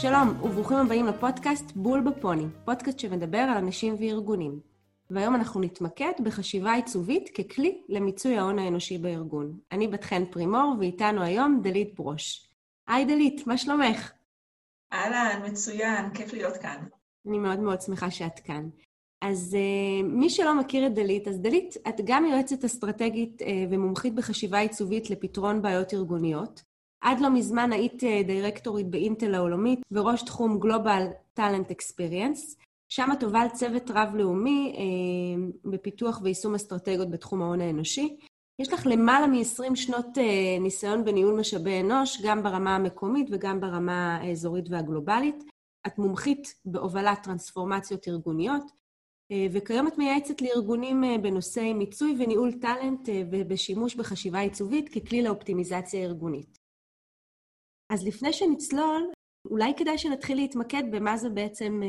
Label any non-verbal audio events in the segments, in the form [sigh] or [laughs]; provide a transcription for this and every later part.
שלום, וברוכים הבאים לפודקאסט בול בפוני, פודקאסט שמדבר על אנשים וארגונים. והיום אנחנו נתמקד בחשיבה עיצובית ככלי למיצוי ההון האנושי בארגון. אני בת חן פרימור, ואיתנו היום דלית ברוש. היי דלית, מה שלומך? אהלן, מצוין, כיף להיות כאן. אני מאוד מאוד שמחה שאת כאן. אז uh, מי שלא מכיר את דלית, אז דלית, את גם יועצת אסטרטגית uh, ומומחית בחשיבה עיצובית לפתרון בעיות ארגוניות. עד לא מזמן היית uh, דירקטורית באינטל העולמית וראש תחום גלובל טאלנט אקספיריאנס. שם את הובלת צוות רב-לאומי uh, בפיתוח ויישום אסטרטגיות בתחום ההון האנושי. יש לך למעלה מ-20 שנות uh, ניסיון בניהול משאבי אנוש, גם ברמה המקומית וגם ברמה האזורית והגלובלית. את מומחית בהובלת טרנספורמציות ארגוניות, אה, וכיום את מייעצת לארגונים אה, בנושאי מיצוי וניהול טאלנט אה, ובשימוש בחשיבה עיצובית ככלי לאופטימיזציה ארגונית. אז לפני שנצלול, אולי כדאי שנתחיל להתמקד במה זה בעצם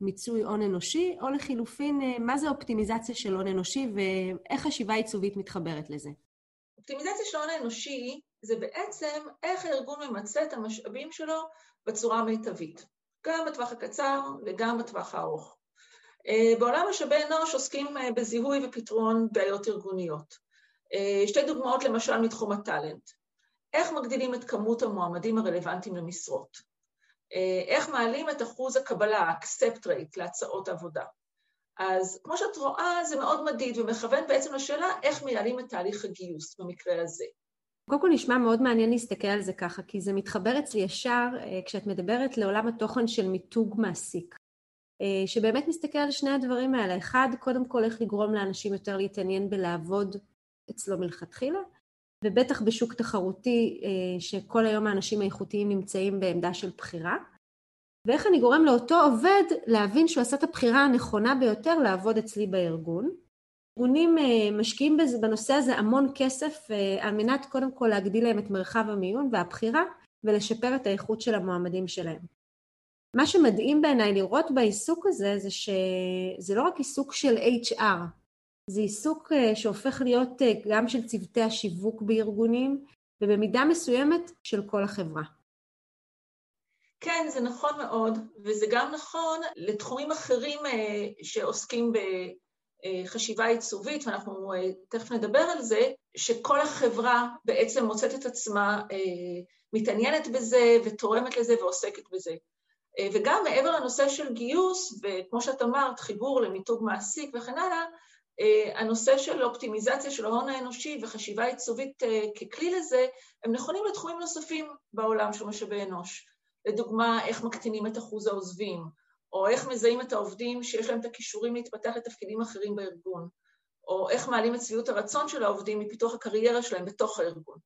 מיצוי הון אנושי, או לחילופין, מה זה אופטימיזציה של הון אנושי ואיך חשיבה עיצובית מתחברת לזה. אופטימיזציה של הון האנושי זה בעצם איך הארגון ממצה את המשאבים שלו בצורה המיטבית, גם בטווח הקצר וגם בטווח הארוך. אה, בעולם משאבי אנוש עוסקים אה, בזיהוי ופתרון בעיות ארגוניות. אה, שתי דוגמאות למשל מתחום הטאלנט. איך מגדילים את כמות המועמדים הרלוונטיים למשרות? איך מעלים את אחוז הקבלה, ה-accept rate, להצעות עבודה? אז כמו שאת רואה, זה מאוד מדיד ומכוון בעצם לשאלה איך מייעלים את תהליך הגיוס במקרה הזה. קודם כל נשמע מאוד מעניין להסתכל על זה ככה, כי זה מתחבר אצלי ישר כשאת מדברת לעולם התוכן של מיתוג מעסיק. אה, שבאמת מסתכל על שני הדברים האלה. אחד, קודם כל איך לגרום לאנשים יותר להתעניין בלעבוד אצלו מלכתחילה, ובטח בשוק תחרותי אה, שכל היום האנשים האיכותיים נמצאים בעמדה של בחירה. ואיך אני גורם לאותו עובד להבין שהוא עשה את הבחירה הנכונה ביותר לעבוד אצלי בארגון. ארגונים אה, משקיעים בנושא הזה המון כסף על מנת קודם כל להגדיל להם את מרחב המיון והבחירה ולשפר את האיכות של המועמדים שלהם. מה שמדהים בעיניי לראות בעיסוק הזה, זה שזה לא רק עיסוק של HR, זה עיסוק אה, שהופך להיות אה, גם של צוותי השיווק בארגונים, ובמידה מסוימת של כל החברה. כן, זה נכון מאוד, וזה גם נכון לתחומים אחרים אה, שעוסקים בחשיבה עיצובית, ואנחנו תכף נדבר על זה, שכל החברה בעצם מוצאת את עצמה מתעניינת בזה ותורמת לזה ועוסקת בזה. וגם מעבר לנושא של גיוס, וכמו שאת אמרת, חיבור למיתוג מעסיק וכן הלאה, אה, הנושא של אופטימיזציה של ההון האנושי וחשיבה עיצובית אה, ככלי לזה, הם נכונים לתחומים נוספים בעולם של משאבי אנוש. לדוגמה, איך מקטינים את אחוז העוזבים, או איך מזהים את העובדים שיש להם את הכישורים להתפתח לתפקידים אחרים בארגון, או איך מעלים את שביעות הרצון של העובדים מפיתוח הקריירה שלהם בתוך הארגון.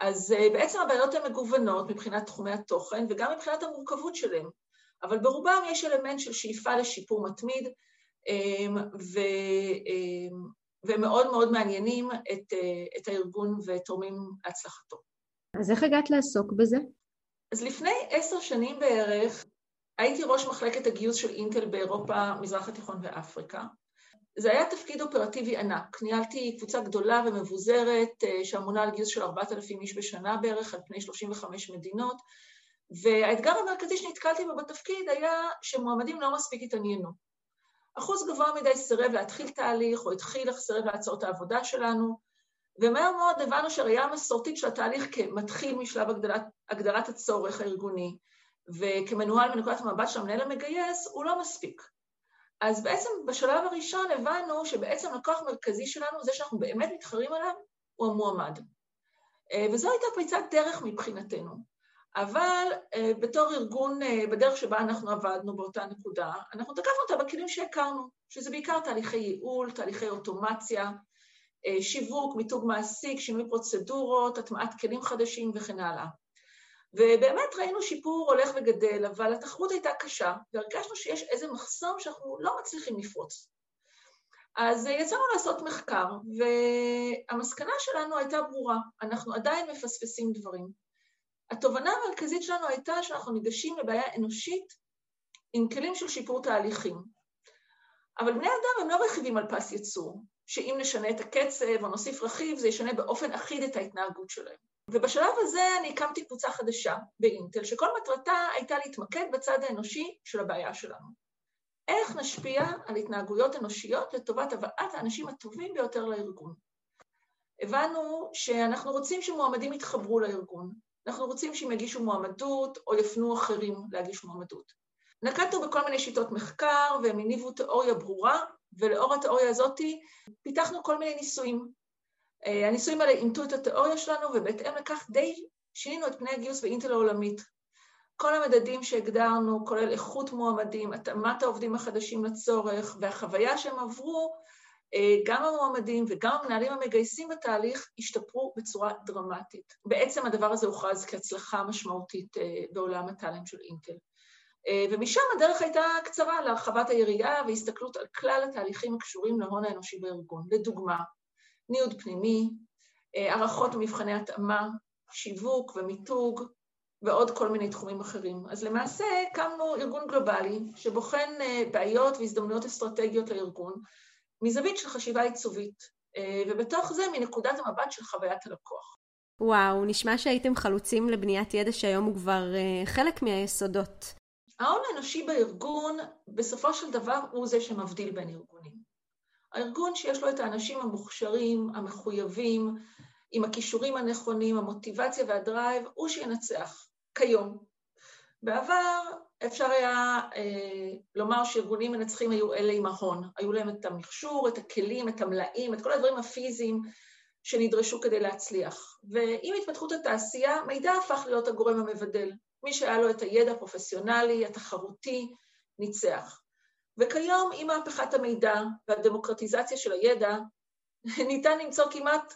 אז אה, בעצם הבעיות הן מגוונות מבחינת תחומי התוכן וגם מבחינת המורכבות שלהן, אבל ברובם יש אלמנט של שאיפה לשיפור מתמיד, ו... אמ, ומאוד מאוד מעניינים את, אה, את הארגון ותורמים להצלחתו. אז איך הגעת לעסוק בזה? אז לפני עשר שנים בערך הייתי ראש מחלקת הגיוס של אינטל באירופה, מזרח התיכון ואפריקה, זה היה תפקיד אופרטיבי ענק. ניהלתי קבוצה גדולה ומבוזרת אה, שאמונה על גיוס של 4,000 איש בשנה בערך, על פני 35 מדינות, והאתגר המרכזי שנתקלתי בו בתפקיד היה שמועמדים לא מספיק התעניינו. אחוז גבוה מדי סירב להתחיל תהליך, או התחיל אך סירב להצעות העבודה שלנו, ומהר מאוד הבנו שהראייה המסורתית של התהליך כמתחיל משלב הגדלת, הגדרת הצורך הארגוני, וכמנוהל מנקודת המבט של המנהל המגייס, הוא לא מספיק. אז בעצם בשלב הראשון הבנו שבעצם לקוח מרכזי שלנו, זה שאנחנו באמת מתחרים עליו, הוא המועמד. אה, וזו הייתה פריצת דרך מבחינתנו. אבל אה, בתור ארגון, אה, בדרך שבה אנחנו עבדנו באותה נקודה, אנחנו תקפנו אותה בכלים שהכרנו, שזה בעיקר תהליכי ייעול, תהליכי אוטומציה, שיווק, מיתוג מעסיק, שינוי פרוצדורות, הטמעת כלים חדשים וכן הלאה. ובאמת ראינו שיפור הולך וגדל, אבל התחרות הייתה קשה, והרגשנו שיש איזה מחסום שאנחנו לא מצליחים לפרוץ. אז יצאנו לעשות מחקר, והמסקנה שלנו הייתה ברורה, אנחנו עדיין מפספסים דברים. התובנה המרכזית שלנו הייתה שאנחנו ניגשים לבעיה אנושית עם כלים של שיפור תהליכים. אבל בני אדם הם לא רכיבים על פס ייצור, שאם נשנה את הקצב או נוסיף רכיב, זה ישנה באופן אחיד את ההתנהגות שלהם. ובשלב הזה אני הקמתי קבוצה חדשה באינטל, שכל מטרתה הייתה להתמקד בצד האנושי של הבעיה שלנו. איך נשפיע על התנהגויות אנושיות לטובת הבאת האנשים הטובים ביותר לארגון. הבנו שאנחנו רוצים שמועמדים יתחברו לארגון, אנחנו רוצים שהם יגישו מועמדות או יפנו אחרים להגיש מועמדות. נקטנו בכל מיני שיטות מחקר והם הניבו תיאוריה ברורה, ולאור התיאוריה הזאת פיתחנו כל מיני ניסויים. אה, הניסויים האלה אימתו את התיאוריה שלנו, ובהתאם לכך די שינינו את פני הגיוס באינטל העולמית. כל המדדים שהגדרנו, כולל איכות מועמדים, התאמת העובדים החדשים לצורך והחוויה שהם עברו, גם המועמדים וגם המנהלים המגייסים בתהליך השתפרו בצורה דרמטית. בעצם הדבר הזה הוכרז כהצלחה משמעותית אה, בעולם הטאלנט של אינטל. אה, ומשם הדרך הייתה קצרה להרחבת היריעה והסתכלות על כלל התהליכים הקשורים להון האנושי בארגון. לדוגמה, ניוד פנימי, הערכות ומבחני התאמה, שיווק ומיתוג, ועוד כל מיני תחומים אחרים. אז למעשה הקמנו ארגון גלובלי שבוחן בעיות והזדמנויות אסטרטגיות לארגון, מזווית של חשיבה עיצובית, אה, ובתוך זה מנקודת המבט של חוויית הלקוח. וואו, נשמע שהייתם חלוצים לבניית ידע שהיום הוא כבר uh, חלק מהיסודות. ההון האנושי בארגון, בסופו של דבר, הוא זה שמבדיל בין ארגונים. הארגון שיש לו את האנשים המוכשרים, המחויבים, עם הכישורים הנכונים, המוטיבציה והדרייב, הוא שינצח, כיום. בעבר אפשר היה אה, לומר שארגונים מנצחים היו אלה עם ההון. היו להם את המכשור, את הכלים, את המלאים, את כל הדברים הפיזיים שנדרשו כדי להצליח. ועם התפתחות התעשייה, מידע הפך להיות הגורם המבדל. מי שהיה לו את הידע הפרופסיונלי, התחרותי, ניצח. וכיום, עם מהפכת המידע והדמוקרטיזציה של הידע, [laughs] ניתן למצוא כמעט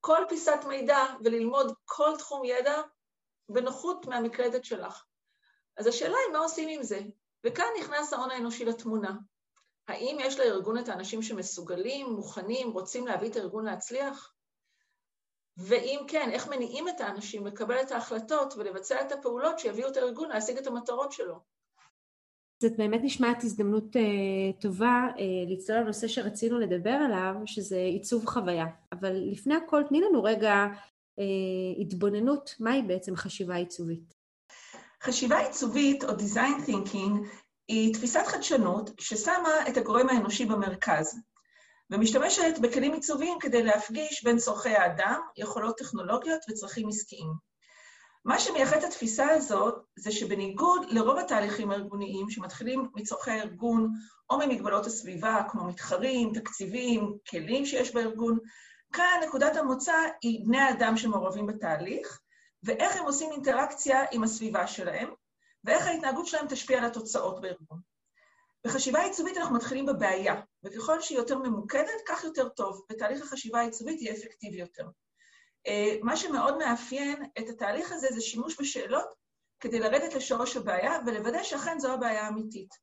כל פיסת מידע וללמוד כל תחום ידע בנוחות מהמקלדת שלך. אז השאלה היא מה עושים עם זה, וכאן נכנס ההון האנושי לתמונה. האם יש לארגון את האנשים שמסוגלים, מוכנים, רוצים להביא את הארגון להצליח? ואם כן, איך מניעים את האנשים לקבל את ההחלטות ולבצע את הפעולות שיביאו את הארגון להשיג את המטרות שלו? זאת באמת נשמעת הזדמנות uh, טובה uh, לצלול לנושא שרצינו לדבר עליו, שזה עיצוב חוויה. אבל לפני הכל, תני לנו רגע uh, התבוננות, מהי בעצם חשיבה עיצובית? חשיבה עיצובית או design thinking היא תפיסת חדשנות ששמה את הגורם האנושי במרכז, ומשתמשת בכלים עיצוביים כדי להפגיש בין צורכי האדם, יכולות טכנולוגיות וצרכים עסקיים. מה שמייחד את התפיסה הזאת זה שבניגוד לרוב התהליכים הארגוניים שמתחילים מצורכי הארגון או ממגבלות הסביבה, כמו מתחרים, תקציבים, כלים שיש בארגון, כאן נקודת המוצא היא בני האדם שמעורבים בתהליך, ואיך הם עושים אינטראקציה עם הסביבה שלהם, ואיך ההתנהגות שלהם תשפיע על התוצאות בארגון. בחשיבה עיצובית אנחנו מתחילים בבעיה, וככל שהיא יותר ממוקדת, כך יותר טוב, ותהליך החשיבה העיצובית יהיה אפקטיבי יותר. אה, מה שמאוד מאפיין את התהליך הזה זה שימוש בשאלות כדי לרדת לשורש הבעיה ולוודא שאכן זו הבעיה האמיתית.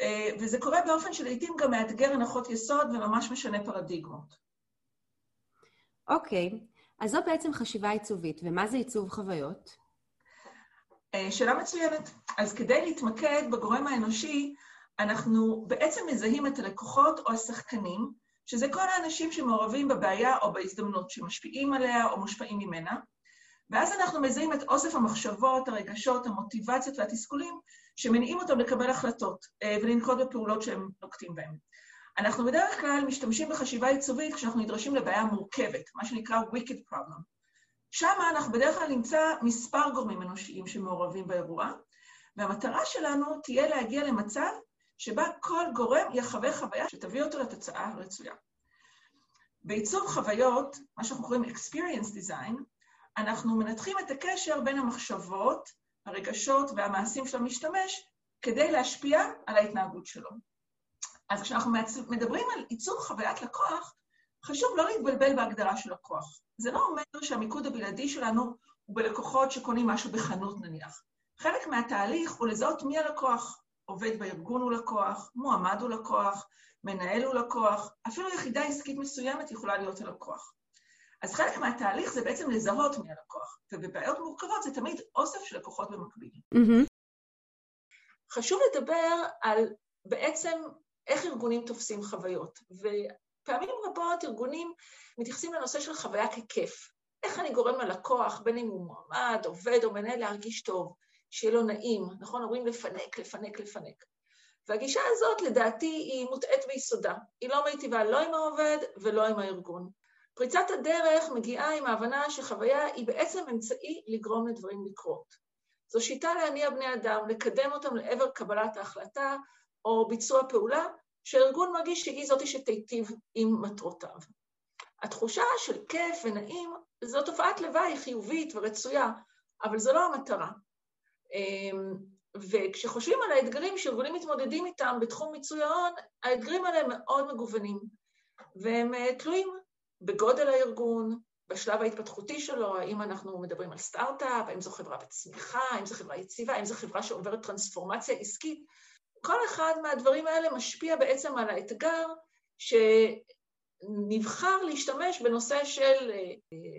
אה, וזה קורה באופן שלעיתים גם מאתגר הנחות יסוד וממש משנה פרדיגמות. אוקיי, okay. אז זו בעצם חשיבה עיצובית, ומה זה עיצוב חוויות? אה, שאלה מצוינת. אז כדי להתמקד בגורם האנושי, אנחנו בעצם מזהים את הלקוחות או השחקנים, שזה כל האנשים שמעורבים בבעיה או בהזדמנות, שמשפיעים עליה או מושפעים ממנה, ואז אנחנו מזהים את אוסף המחשבות, הרגשות, המוטיבציות והתסכולים שמניעים אותם לקבל החלטות אה, ולנקוט בפעולות שהם נוקטים בהן. אנחנו בדרך כלל משתמשים בחשיבה עיצובית כשאנחנו נדרשים לבעיה מורכבת, מה שנקרא wicked problem. שם אנחנו בדרך כלל נמצא מספר גורמים אנושיים שמעורבים באירוע, והמטרה שלנו תהיה להגיע למצב שבה כל גורם יחווה חוויה שתביא אותו לתוצאה הרצויה. בעיצוב חוויות, מה שאנחנו קוראים experience design, אנחנו מנתחים את הקשר בין המחשבות, הרגשות והמעשים של המשתמש כדי להשפיע על ההתנהגות שלו. אז כשאנחנו מדברים על עיצוב חוויית לקוח, חשוב לא להתבלבל בהגדרה של לקוח. זה לא אומר שהמיקוד הבלעדי שלנו הוא בלקוחות שקונים משהו בחנות נניח. חלק מהתהליך הוא לזהות מי הלקוח. עובד בארגון הוא לקוח, מועמד הוא לקוח, מנהל הוא לקוח, אפילו יחידה עסקית מסוימת יכולה להיות הלקוח. אז חלק מהתהליך זה בעצם לזהות מי הלקוח, ובבעיות מורכבות זה תמיד אוסף של לקוחות במקביל. Mm-hmm. חשוב לדבר על בעצם איך ארגונים תופסים חוויות. ופעמים רבות ארגונים מתייחסים לנושא של חוויה ככיף. איך אני גורם ללקוח, בין אם הוא מועמד, עובד או מנהל, להרגיש טוב, שיהיה לו נעים, נכון? אומרים לפנק, לפנק, לפנק. והגישה הזאת, לדעתי, היא מוטעית ביסודה. היא לא מיטיבה לא עם העובד ולא עם הארגון. פריצת הדרך מגיעה עם ההבנה שחוויה היא בעצם אמצעי לגרום לדברים לקרות. זו שיטה להניע בני אדם, לקדם אותם לעבר קבלת ההחלטה או ביצוע פעולה, שהארגון מרגיש שהיא זאתי שתיטיב עם מטרותיו. התחושה של כיף ונעים זו תופעת לוואי חיובית ורצויה, אבל זו לא המטרה. אמ, וכשחושבים על האתגרים שארגונים מתמודדים איתם בתחום מיצוי ההון, האתגרים האלה מאוד מגוונים, והם אה, תלויים בגודל הארגון, בשלב ההתפתחותי שלו, האם אנחנו מדברים על סטארט-אפ, האם זו חברה בצמיחה, האם זו חברה יציבה, האם זו חברה שעוברת טרנספורמציה עסקית. כל אחד מהדברים האלה משפיע בעצם על האתגר שנבחר להשתמש בנושא של אה,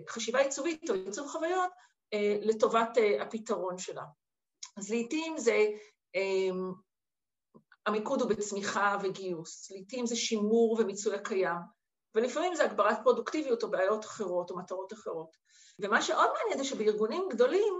חשיבה עיצובית או עיצוב חוויות אה, לטובת הפתרון שלה. אז לעתים זה, um, המיקוד הוא בצמיחה וגיוס, לעתים זה שימור ומיצוי הקיים, ולפעמים זה הגברת פרודוקטיביות או בעיות אחרות או מטרות אחרות. ומה שעוד מעניין זה שבארגונים גדולים,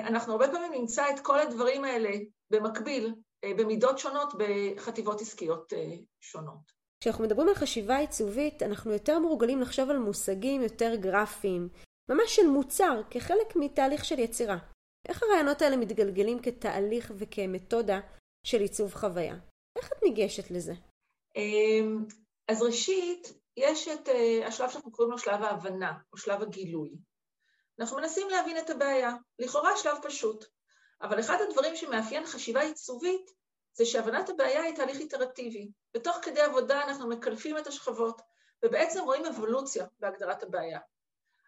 אנחנו הרבה פעמים נמצא את כל הדברים האלה במקביל, במידות שונות, בחטיבות עסקיות uh, שונות. כשאנחנו מדברים על חשיבה עיצובית, אנחנו יותר מורגלים לחשוב על מושגים יותר גרפיים, ממש של מוצר, כחלק מתהליך של יצירה. איך הרעיונות האלה מתגלגלים כתהליך וכמתודה של עיצוב חוויה? איך את ניגשת לזה? אמ, אז ראשית, יש את אה, השלב שאנחנו קוראים לו שלב ההבנה, או שלב הגילוי. אנחנו מנסים להבין את הבעיה, לכאורה שלב פשוט, אבל אחד הדברים שמאפיין חשיבה עיצובית זה שהבנת הבעיה היא תהליך איטרטיבי. בתוך כדי עבודה אנחנו מקלפים את השכבות, ובעצם רואים אבולוציה בהגדרת הבעיה.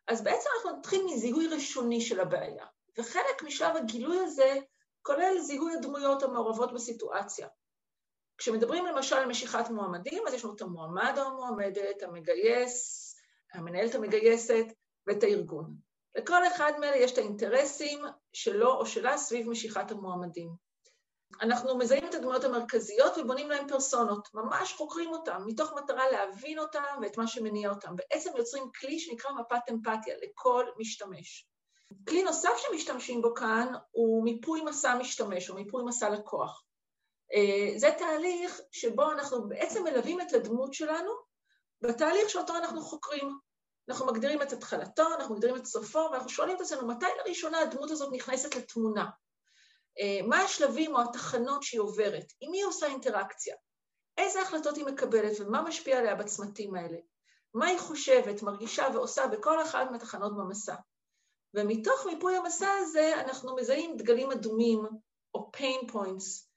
אז בעצם אנחנו נתחיל מזיהוי ראשוני של הבעיה. וחלק משלב הגילוי הזה כולל זיהוי הדמויות המעורבות בסיטואציה. כשמדברים למשל על משיכת מועמדים, אז יש לנו את המועמד או המועמדת, המגייס, המנהלת המגייסת ואת הארגון. לכל אחד מאלה יש את האינטרסים שלו או שלה סביב משיכת המועמדים. אנחנו מזהים את הדמויות המרכזיות ובונים להם פרסונות, ממש חוקרים אותם, מתוך מטרה להבין אותם ואת מה שמניע אותם. בעצם יוצרים כלי שנקרא מפת אמפתיה לכל משתמש. כלי נוסף שמשתמשים בו כאן הוא מיפוי מסע משתמש או מיפוי מסע לקוח. אה, זה תהליך שבו אנחנו בעצם מלווים את הדמות שלנו בתהליך שאותו אנחנו חוקרים. אנחנו מגדירים את התחלתו, אנחנו מגדירים את סופו, ואנחנו שואלים את עצמנו מתי לראשונה הדמות הזאת נכנסת לתמונה. אה, מה השלבים או התחנות שהיא עוברת? עם מי עושה אינטראקציה? איזה החלטות היא מקבלת ומה משפיע עליה בצמתים האלה? מה היא חושבת, מרגישה ועושה בכל אחת מהתחנות במסע? ומתוך מיפוי המסע הזה אנחנו מזהים דגלים אדומים או pain points,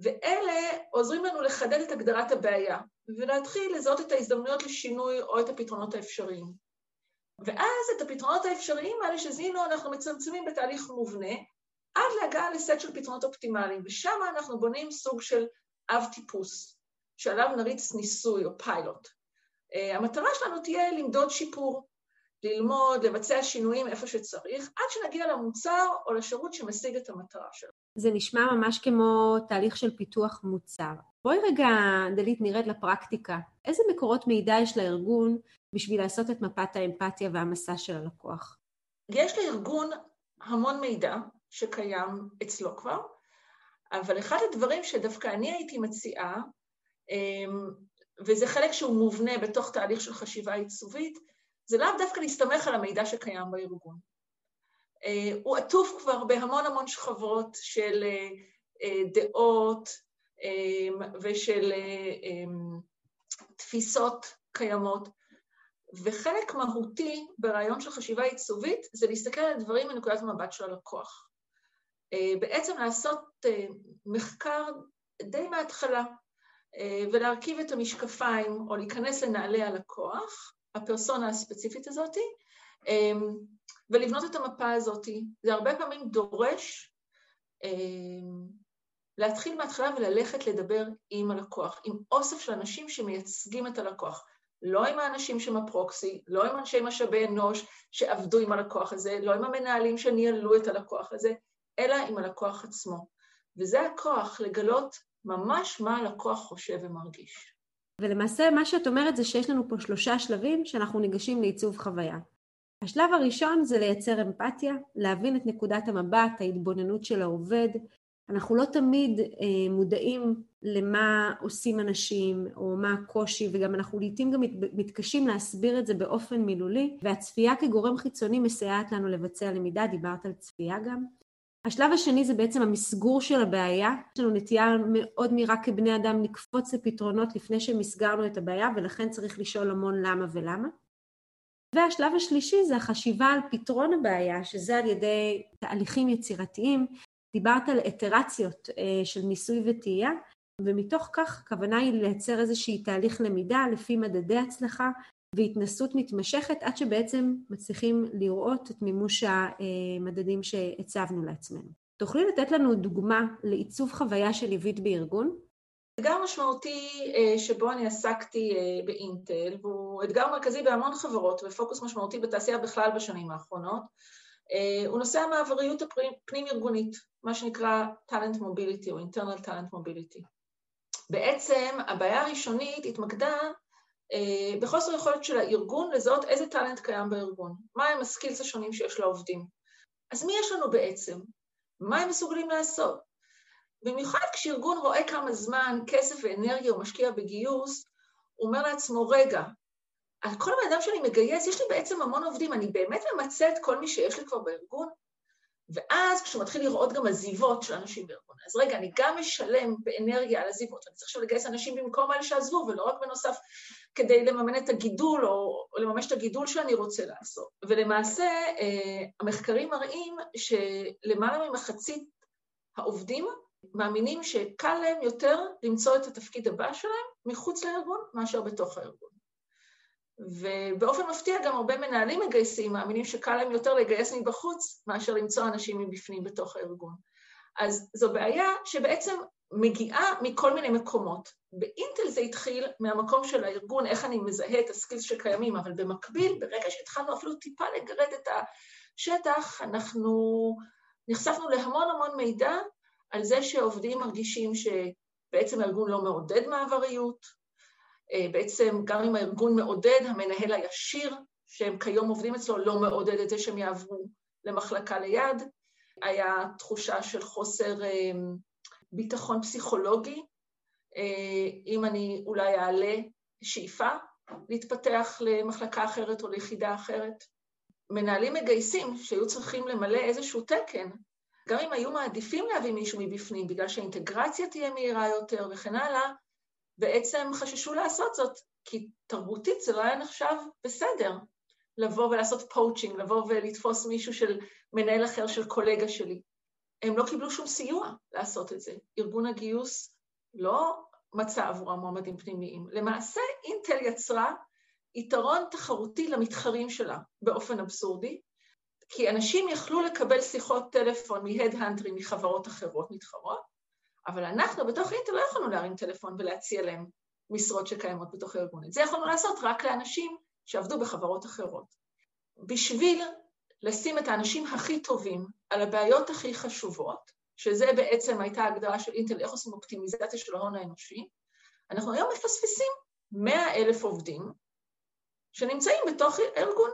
ואלה עוזרים לנו לחדד את הגדרת הבעיה ולהתחיל לזהות את ההזדמנויות לשינוי או את הפתרונות האפשריים. ואז את הפתרונות האפשריים האלה שזיהינו אנחנו מצמצמים בתהליך מובנה עד להגעה לסט של פתרונות אופטימליים, ושם אנחנו בונים סוג של אב טיפוס, שעליו נריץ ניסוי או פיילוט. Uh, המטרה שלנו תהיה למדוד שיפור, ללמוד, לבצע שינויים איפה שצריך, עד שנגיע למוצר או לשירות שמשיג את המטרה שלו. זה נשמע ממש כמו תהליך של פיתוח מוצר. בואי רגע, דלית, נרד לפרקטיקה. איזה מקורות מידע יש לארגון בשביל לעשות את מפת האמפתיה והמסע של הלקוח? יש לארגון המון מידע שקיים אצלו כבר, אבל אחד הדברים שדווקא אני הייתי מציעה, אמ, וזה חלק שהוא מובנה בתוך תהליך של חשיבה עיצובית, זה לאו דווקא להסתמך על המידע שקיים בארגון. אה, הוא עטוף כבר בהמון המון שכבות של אה, אה, דעות ושל תפיסות קיימות, וחלק מהותי ברעיון של חשיבה עיצובית זה להסתכל על הדברים מנקודת המבט של הלקוח. בעצם לעשות מחקר די מההתחלה ולהרכיב את המשקפיים או להיכנס לנעלי הלקוח הפרסונה הספציפית הזאת, אמ, ולבנות את המפה הזאת. זה הרבה פעמים דורש להתחיל מההתחלה וללכת לדבר עם הלקוח, עם אוסף של אנשים שמייצגים את הלקוח. לא עם האנשים שהם הפרוקסי, לא עם אנשי משאבי אנוש שעבדו עם הלקוח הזה, לא עם המנהלים שניהלו את הלקוח הזה, אלא עם הלקוח עצמו. וזה הכוח, לגלות ממש מה הלקוח חושב ומרגיש. ולמעשה מה שאת אומרת זה שיש לנו פה שלושה שלבים שאנחנו ניגשים לעיצוב חוויה. השלב הראשון זה לייצר אמפתיה, להבין את נקודת המבט, ההתבוננות של העובד. אנחנו לא תמיד אה, מודעים למה עושים אנשים או מה הקושי, וגם אנחנו לעיתים גם מתקשים להסביר את זה באופן מילולי, והצפייה כגורם חיצוני מסייעת לנו לבצע למידה, דיברת על צפייה גם. השלב השני זה בעצם המסגור של הבעיה. יש לנו נטייה מאוד מהירה כבני אדם לקפוץ לפתרונות לפני שמסגרנו את הבעיה, ולכן צריך לשאול המון למה ולמה. והשלב השלישי זה החשיבה על פתרון הבעיה, שזה על ידי תהליכים יצירתיים. דיברת על איטרציות אה, של ניסוי וטעייה, ומתוך כך הכוונה היא לייצר איזשהי תהליך למידה לפי מדדי הצלחה והתנסות מתמשכת עד שבעצם מצליחים לראות את מימוש המדדים שהצבנו לעצמנו. תוכלי לתת לנו דוגמה לעיצוב חוויה של ליווית בארגון? אתגר משמעותי אה, שבו אני עסקתי אה, באינטל, והוא אתגר מרכזי בהמון חברות ופוקוס משמעותי בתעשייה בכלל בשנים האחרונות, אה, הוא נושא המעבריות הפנים-ארגונית, מה שנקרא talent mobility או internal talent mobility. בעצם הבעיה הראשונית התמקדה אה, בחוסר יכולת של הארגון לזהות איזה טאלנט קיים בארגון, מהם הסקילס השונים שיש לעובדים. אז מי יש לנו בעצם? מה הם מסוגלים לעשות? במיוחד כשארגון רואה כמה זמן, כסף ואנרגיה הוא משקיע בגיוס, הוא אומר לעצמו, רגע, כל הבן אדם שאני מגייס, יש לי בעצם המון עובדים, אני באמת ממצה את כל מי שיש לי כבר בארגון? ואז כשהוא מתחיל לראות גם עזיבות של אנשים בארגון, אז רגע, אני גם משלם באנרגיה על עזיבות, אני צריך עכשיו לגייס אנשים במקום אלה שעזבו, ולא רק בנוסף כדי לממן את הגידול או, לממש את הגידול שאני רוצה לעשות. ולמעשה, אה, המחקרים מראים שלמעלה ממחצית העובדים מאמינים שקל להם יותר למצוא את התפקיד הבא שלהם מחוץ לארגון מאשר בתוך הארגון. ובאופן מפתיע גם הרבה מנהלים מגייסים מאמינים שקל להם יותר לגייס מבחוץ מאשר למצוא אנשים מבפנים בתוך הארגון. אז זו בעיה שבעצם מגיעה מכל מיני מקומות. באינטל זה התחיל מהמקום של הארגון, איך אני מזהה את הסקילס שקיימים, אבל במקביל, ברגע שהתחלנו אפילו טיפה לגרד את השטח, אנחנו נחשפנו להמון המון מידע על זה שעובדים מרגישים שבעצם הארגון לא מעודד מעבריות, בעצם גם אם הארגון מעודד, המנהל הישיר, שהם כיום עובדים אצלו, לא מעודד את זה שהם יעברו למחלקה ליד. היה תחושה של חוסר אה, ביטחון פסיכולוגי, אה, אם אני אולי אעלה שאיפה להתפתח למחלקה אחרת או ליחידה אחרת. מנהלים מגייסים שהיו צריכים למלא איזשהו תקן, גם אם היו מעדיפים להביא מישהו מבפנים בגלל שהאינטגרציה תהיה מהירה יותר וכן הלאה, בעצם חששו לעשות זאת, כי תרבותית זה לא היה נחשב בסדר לבוא ולעשות poaching, לבוא ולתפוס מישהו של מנהל אחר של קולגה שלי. הם לא קיבלו שום סיוע לעשות את זה. ארגון הגיוס לא מצא עבורם מועמדים פנימיים. למעשה, אינטל יצרה יתרון תחרותי למתחרים שלה באופן אבסורדי, כי אנשים יכלו לקבל שיחות טלפון מהד-הנטרים מחברות אחרות מתחרות, אבל אנחנו בתוך אינטל לא יכולנו להרים טלפון ולהציע להם משרות שקיימות בתוך הארגון. את זה יכולנו לעשות רק לאנשים שעבדו בחברות אחרות. בשביל לשים את האנשים הכי טובים על הבעיות הכי חשובות, שזה בעצם הייתה ההגדרה של אינטל, איך עושים אופטימיזציה של ההון האנושי, אנחנו היום מפספסים 100 אלף עובדים שנמצאים בתוך ארגון.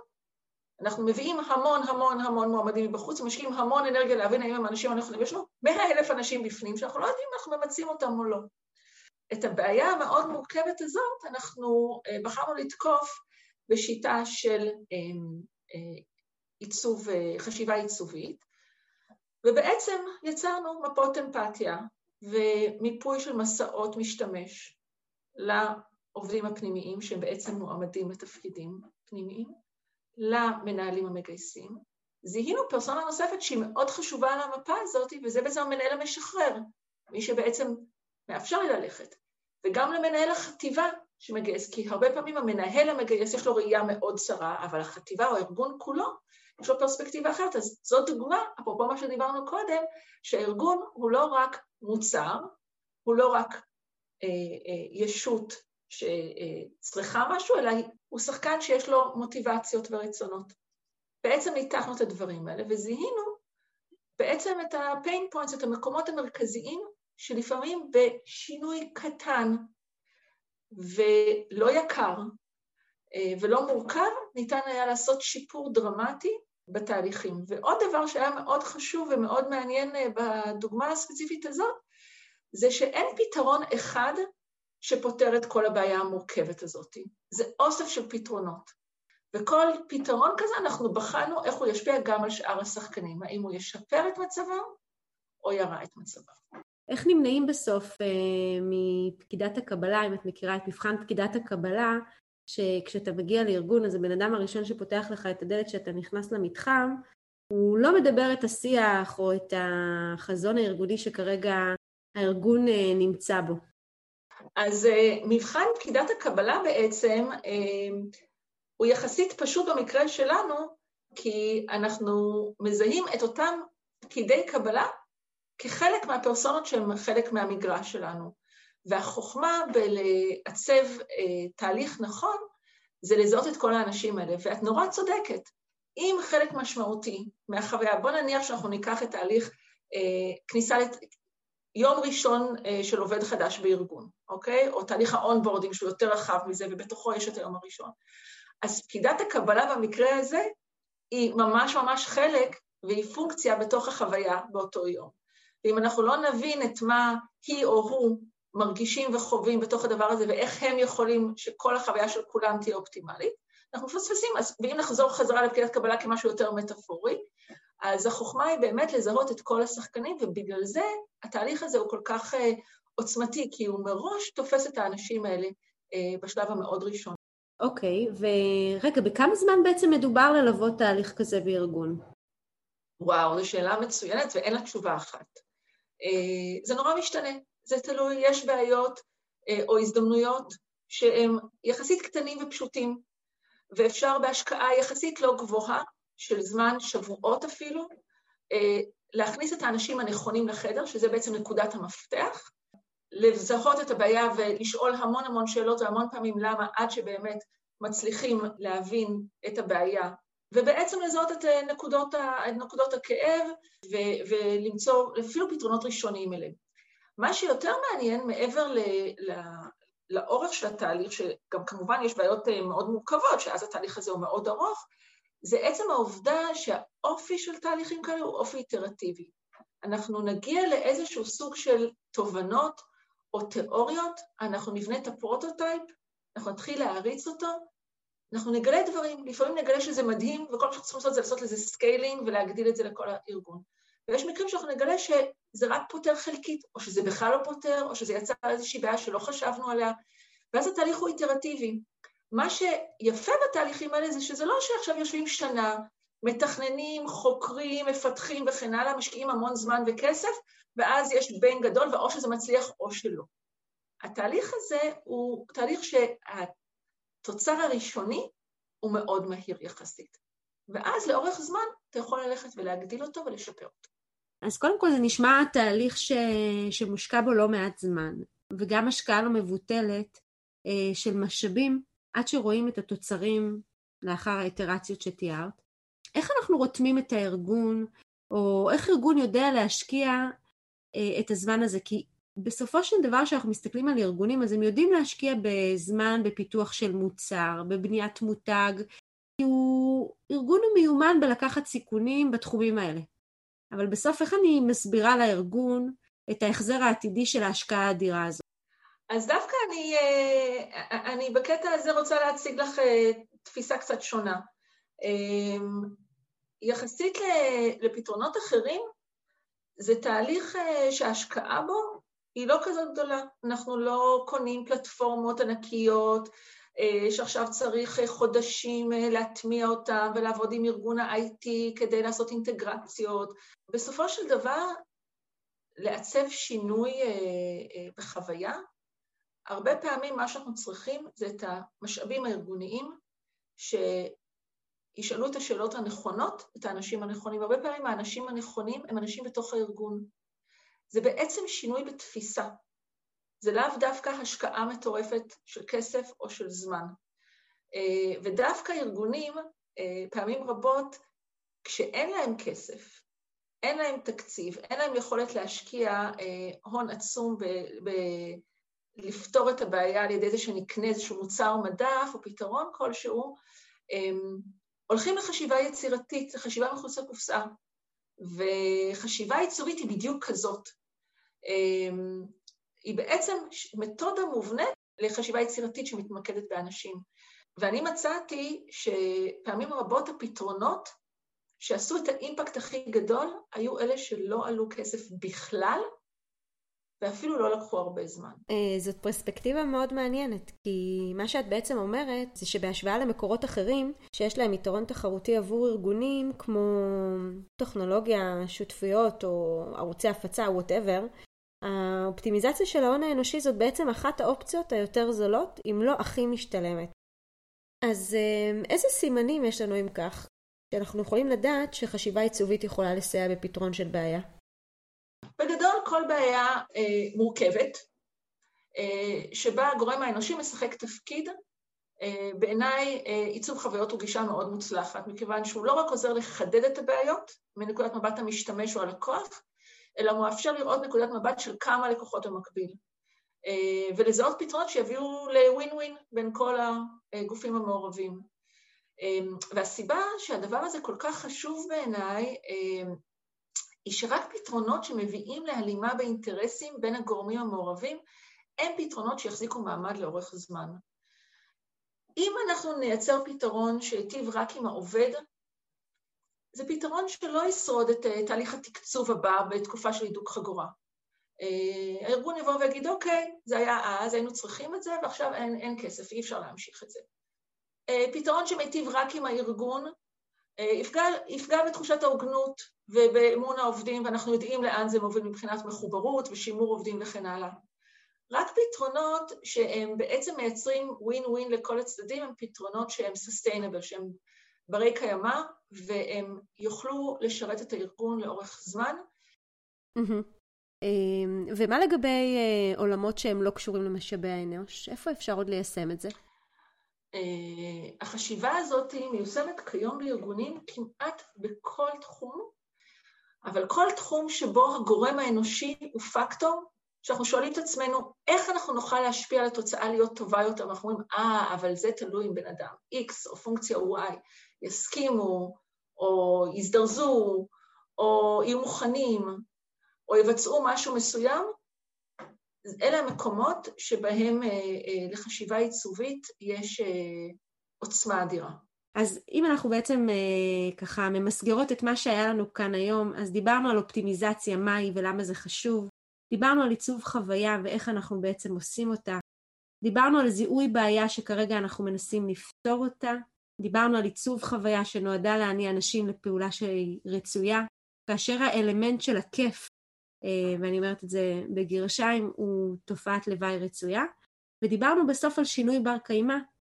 אנחנו מביאים המון המון המון מועמדים מבחוץ, משקיעים המון אנרגיה להבין האם הם אנשים הנכונים, יש לנו מאה אלף אנשים בפנים שאנחנו לא יודעים אם אנחנו ממצים אותם או לא. את הבעיה המאוד מורכבת הזאת אנחנו אה, בחרנו לתקוף בשיטה של אה, אה, עיצוב, חשיבה עיצובית, ובעצם יצרנו מפות אמפתיה ומיפוי של מסעות משתמש לעובדים הפנימיים שהם בעצם מועמדים לתפקידים פנימיים, למנהלים המגייסים. זיהינו פרסונה נוספת שהיא מאוד חשובה על המפה הזאת, וזה בעצם המנהל המשחרר, מי שבעצם מאפשר לי ללכת. וגם למנהל החטיבה שמגייס, כי הרבה פעמים המנהל המגייס יש לו ראייה מאוד צרה, אבל החטיבה או הארגון כולו, יש לו פרספקטיבה אחרת. אז זאת דוגמה, אפרופו מה שדיברנו קודם, שהארגון הוא לא רק מוצר, הוא לא רק אה, אה, ישות שצריכה משהו, אלא הוא שחקן שיש לו מוטיבציות ורצונות. בעצם ניתחנו את הדברים האלה וזיהינו בעצם את ה-pain points, את המקומות המרכזיים, שלפעמים בשינוי קטן ולא יקר, ולא מורכב, ניתן היה לעשות שיפור דרמטי בתהליכים. ועוד דבר שהיה מאוד חשוב ומאוד מעניין בדוגמה הספציפית הזאת, זה שאין פתרון אחד שפותר את כל הבעיה המורכבת הזאת. זה אוסף של פתרונות. וכל פתרון כזה אנחנו בחנו איך הוא ישפיע גם על שאר השחקנים, האם הוא ישפר את מצבם או ירע את מצבם. איך נמנעים בסוף אה, מפקידת הקבלה, אם את מכירה את מבחן פקידת הקבלה, שכשאתה מגיע לארגון, אז הבן אדם הראשון שפותח לך את הדלת כשאתה נכנס למתחם, הוא לא מדבר את השיח או את החזון הארגוני שכרגע הארגון אה, נמצא בו. אז אה, מבחן פקידת הקבלה בעצם אה, הוא יחסית פשוט במקרה שלנו, כי אנחנו מזהים את אותם פקידי קבלה כחלק מהפרסונות שהם חלק מהמגרש שלנו. והחוכמה בלעצב אה, תהליך נכון זה לזהות את כל האנשים האלה, ואת נורא צודקת. אם חלק משמעותי מהחוויה, בוא נניח שאנחנו ניקח את תהליך אה, כניסה. יום ראשון אה, של עובד חדש בארגון, אוקיי? או תהליך ה onboarding שהוא יותר רחב מזה, ובתוכו יש את היום הראשון. אז פקידת הקבלה במקרה הזה היא ממש ממש חלק והיא פונקציה בתוך החוויה באותו יום. ואם אנחנו לא נבין את מה היא או הוא מרגישים וחווים בתוך הדבר הזה ואיך הם יכולים שכל החוויה של כולם תהיה אופטימלית, אנחנו מפספסים, אז ואם נחזור חזרה לפקידת קבלה כמשהו יותר מטאפורי, אז החוכמה היא באמת לזהות את כל השחקנים, ובגלל זה התהליך הזה הוא כל כך uh, עוצמתי, כי הוא מראש תופס את האנשים האלה uh, בשלב המאוד ראשון. אוקיי, okay, ורגע, בכמה זמן בעצם מדובר ללוות תהליך כזה בארגון? וואו, זו שאלה מצוינת ואין לה תשובה אחת. Uh, זה נורא משתנה, זה תלוי, יש בעיות uh, או הזדמנויות שהם יחסית קטנים ופשוטים, ואפשר בהשקעה יחסית לא גבוהה של זמן, שבועות אפילו, אה, להכניס את האנשים הנכונים לחדר, שזה בעצם נקודת המפתח, לזהות את הבעיה ולשאול המון המון שאלות והמון פעמים למה, עד שבאמת מצליחים להבין את הבעיה, ובעצם לזהות את אה, נקודות, את נקודות הכאב ו- ולמצוא אפילו פתרונות ראשוניים אליהם. מה שיותר מעניין, מעבר ל- ל- לאורך של התהליך, שגם כמובן יש בעיות אה, מאוד מורכבות, שאז התהליך הזה הוא מאוד ארוך, זה עצם העובדה שהאופי של תהליכים כאלה הוא אופי איטרטיבי. אנחנו נגיע לאיזשהו סוג של תובנות או תיאוריות, אנחנו נבנה את הפרוטוטייפ, אנחנו נתחיל להריץ אותו, אנחנו נגלה דברים, לפעמים נגלה שזה מדהים, וכל מה שאנחנו צריכים לעשות זה לעשות לזה scaling ולהגדיל את זה לכל הארגון. ויש מקרים שאנחנו נגלה שזה רק פותר חלקית, או שזה בכלל לא פותר, או שזה יצר איזושהי בעיה שלא חשבנו עליה, ואז התהליך הוא איטרטיבי. מה שיפה בתהליכים האלה זה שזה לא שעכשיו יושבים שנה, מתכננים, חוקרים, מפתחים וכן הלאה, משקיעים המון זמן וכסף, ואז יש בין גדול, ואו שזה מצליח או שלא. התהליך הזה הוא תהליך שהתוצר הראשוני הוא מאוד מהיר יחסית. ואז לאורך זמן אתה יכול ללכת ולהגדיל אותו ולשפר אותו. אז קודם כל זה נשמע תהליך ש... שמושקע בו לא מעט זמן, וגם השקעה לא מבוטלת אה, של משאבים עד שרואים את התוצרים לאחר האיטרציות שתיארת. איך אנחנו רותמים את הארגון, או איך ארגון יודע להשקיע אה, את הזמן הזה? כי בסופו של דבר כשאנחנו מסתכלים על ארגונים, אז הם יודעים להשקיע בזמן בפיתוח של מוצר, בבניית מותג, כי הוא ארגון מיומן בלקחת סיכונים בתחומים האלה. אבל בסוף איך אני מסבירה לארגון את ההחזר העתידי של ההשקעה האדירה הזאת? אז דווקא אני, אה, אני בקטע הזה רוצה להציג לך אה, תפיסה קצת שונה. אה, יחסית לפתרונות אחרים, זה תהליך שההשקעה בו היא לא כזאת גדולה. אנחנו לא קונים פלטפורמות ענקיות, שעכשיו צריך חודשים להטמיע אותם ולעבוד עם ארגון ה-IT כדי לעשות אינטגרציות. בסופו של דבר, לעצב שינוי בחוויה הרבה פעמים מה שאנחנו צריכים זה את המשאבים הארגוניים שישאלו את השאלות הנכונות, את האנשים הנכונים. הרבה פעמים האנשים הנכונים הם אנשים בתוך הארגון. זה בעצם שינוי בתפיסה. זה לאו דווקא השקעה מטורפת של כסף או של זמן. אה, ודווקא ארגונים, אה, פעמים רבות, כשאין להם כסף, אין להם תקציב, אין להם יכולת להשקיע אה, הון עצום לפתור את הבעיה על ידי זה שנקנה איזשהו מוצר מדף או פתרון כלשהו, הולכים לחשיבה יצירתית, לחשיבה מחוץ לקופסה. וחשיבה ייצורית היא בדיוק כזאת. היא בעצם מתודה מובנית לחשיבה יצירתית שמתמקדת באנשים. ואני מצאתי שפעמים רבות הפתרונות שעשו את האימפקט הכי גדול היו אלה שלא עלו כסף בכלל, ואפילו לא לקחו הרבה זמן. אה, זאת פרספקטיבה מאוד מעניינת, כי מה שאת בעצם אומרת זה שבהשוואה למקורות אחרים, שיש להם יתרון תחרותי עבור ארגונים כמו טכנולוגיה, שותפויות או ערוצי הפצה, וואטאבר, האופטימיזציה של ההון האנושי זאת בעצם אחת האופציות היותר זולות, אם לא הכי משתלמת. אז אה, איזה סימנים יש לנו אם כך, שאנחנו יכולים לדעת שחשיבה עיצובית יכולה לסייע בפתרון של בעיה? כל בעיה אה, מורכבת, אה, שבה הגורם האנושי משחק תפקיד. אה, בעיניי אה, עיצוב חוויות הוא גישה מאוד מוצלחת, מכיוון שהוא לא רק עוזר לחדד את הבעיות מנקודת מבט המשתמש או הלקוח, אלא הוא מאפשר לראות נקודת מבט של כמה לקוחות במקביל. אה, ולזהות פתרונות שיביאו לווין ווין בין כל הגופים המעורבים. אה, והסיבה שהדבר הזה כל כך חשוב בעיניי, אה, היא שרק פתרונות שמביאים להלימה באינטרסים בין הגורמים המעורבים, הם פתרונות שיחזיקו מעמד לאורך זמן. אם אנחנו נייצר פתרון שהיטיב רק עם העובד, זה פתרון שלא ישרוד את תהליך התקצוב הבא בתקופה של הידוק חגורה. אה, הארגון יבוא ויגיד, אוקיי, זה היה אז, היינו צריכים את זה, ועכשיו אין, אין כסף, אי אפשר להמשיך את זה. אה, פתרון שמיטיב רק עם הארגון, אה, יפגע, יפגע בתחושת ההוגנות ובאמון העובדים, ואנחנו יודעים לאן זה מוביל מבחינת מחוברות ושימור עובדים וכן הלאה. רק פתרונות שהם בעצם מייצרים ווין ווין לכל הצדדים, הם פתרונות שהם sustainable, שהם ברי קיימא, והם יוכלו לשרת את הארגון לאורך זמן. אמ, ומה לגבי אה, עולמות שהם לא קשורים למשאבי האנוש? איפה אפשר עוד ליישם את זה? אה, החשיבה הזאת מיושמת כיום בארגונים כמעט בכל תחום, אבל כל תחום שבו הגורם האנושי הוא פקטור, שאנחנו שואלים את עצמנו, איך אנחנו נוכל להשפיע על התוצאה להיות טובה יותר, ואנחנו אומרים, אה, אבל זה תלוי עם בן אדם, X או פונקציה Y, יסכימו, או יזדרזו, או יהיו מוכנים, או יבצעו משהו מסוים, אלה המקומות שבהם אה, אה, לחשיבה עיצובית יש אה, עוצמה אדירה. אז אם אנחנו בעצם ככה ממסגרות את מה שהיה לנו כאן היום, אז דיברנו על אופטימיזציה, מהי ולמה זה חשוב, דיברנו על עיצוב חוויה ואיך אנחנו בעצם עושים אותה, דיברנו על זיהוי בעיה שכרגע אנחנו מנסים לפתור אותה, דיברנו על עיצוב חוויה שנועדה להניע אנשים לפעולה שהיא רצויה, כאשר האלמנט של הכיף אה, ואני אומרת את זה בגרשיים, הוא תופעת לוואי רצויה. ודיברנו בסוף על שינוי בר קיימא, אה,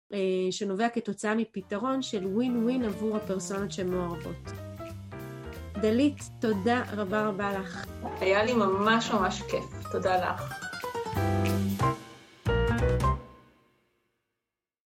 שנובע כתוצאה מפתרון של ווין ווין עבור הפרסונות שמעורבות. דלית, תודה רבה רבה לך. היה לי ממש ממש כיף, תודה לך.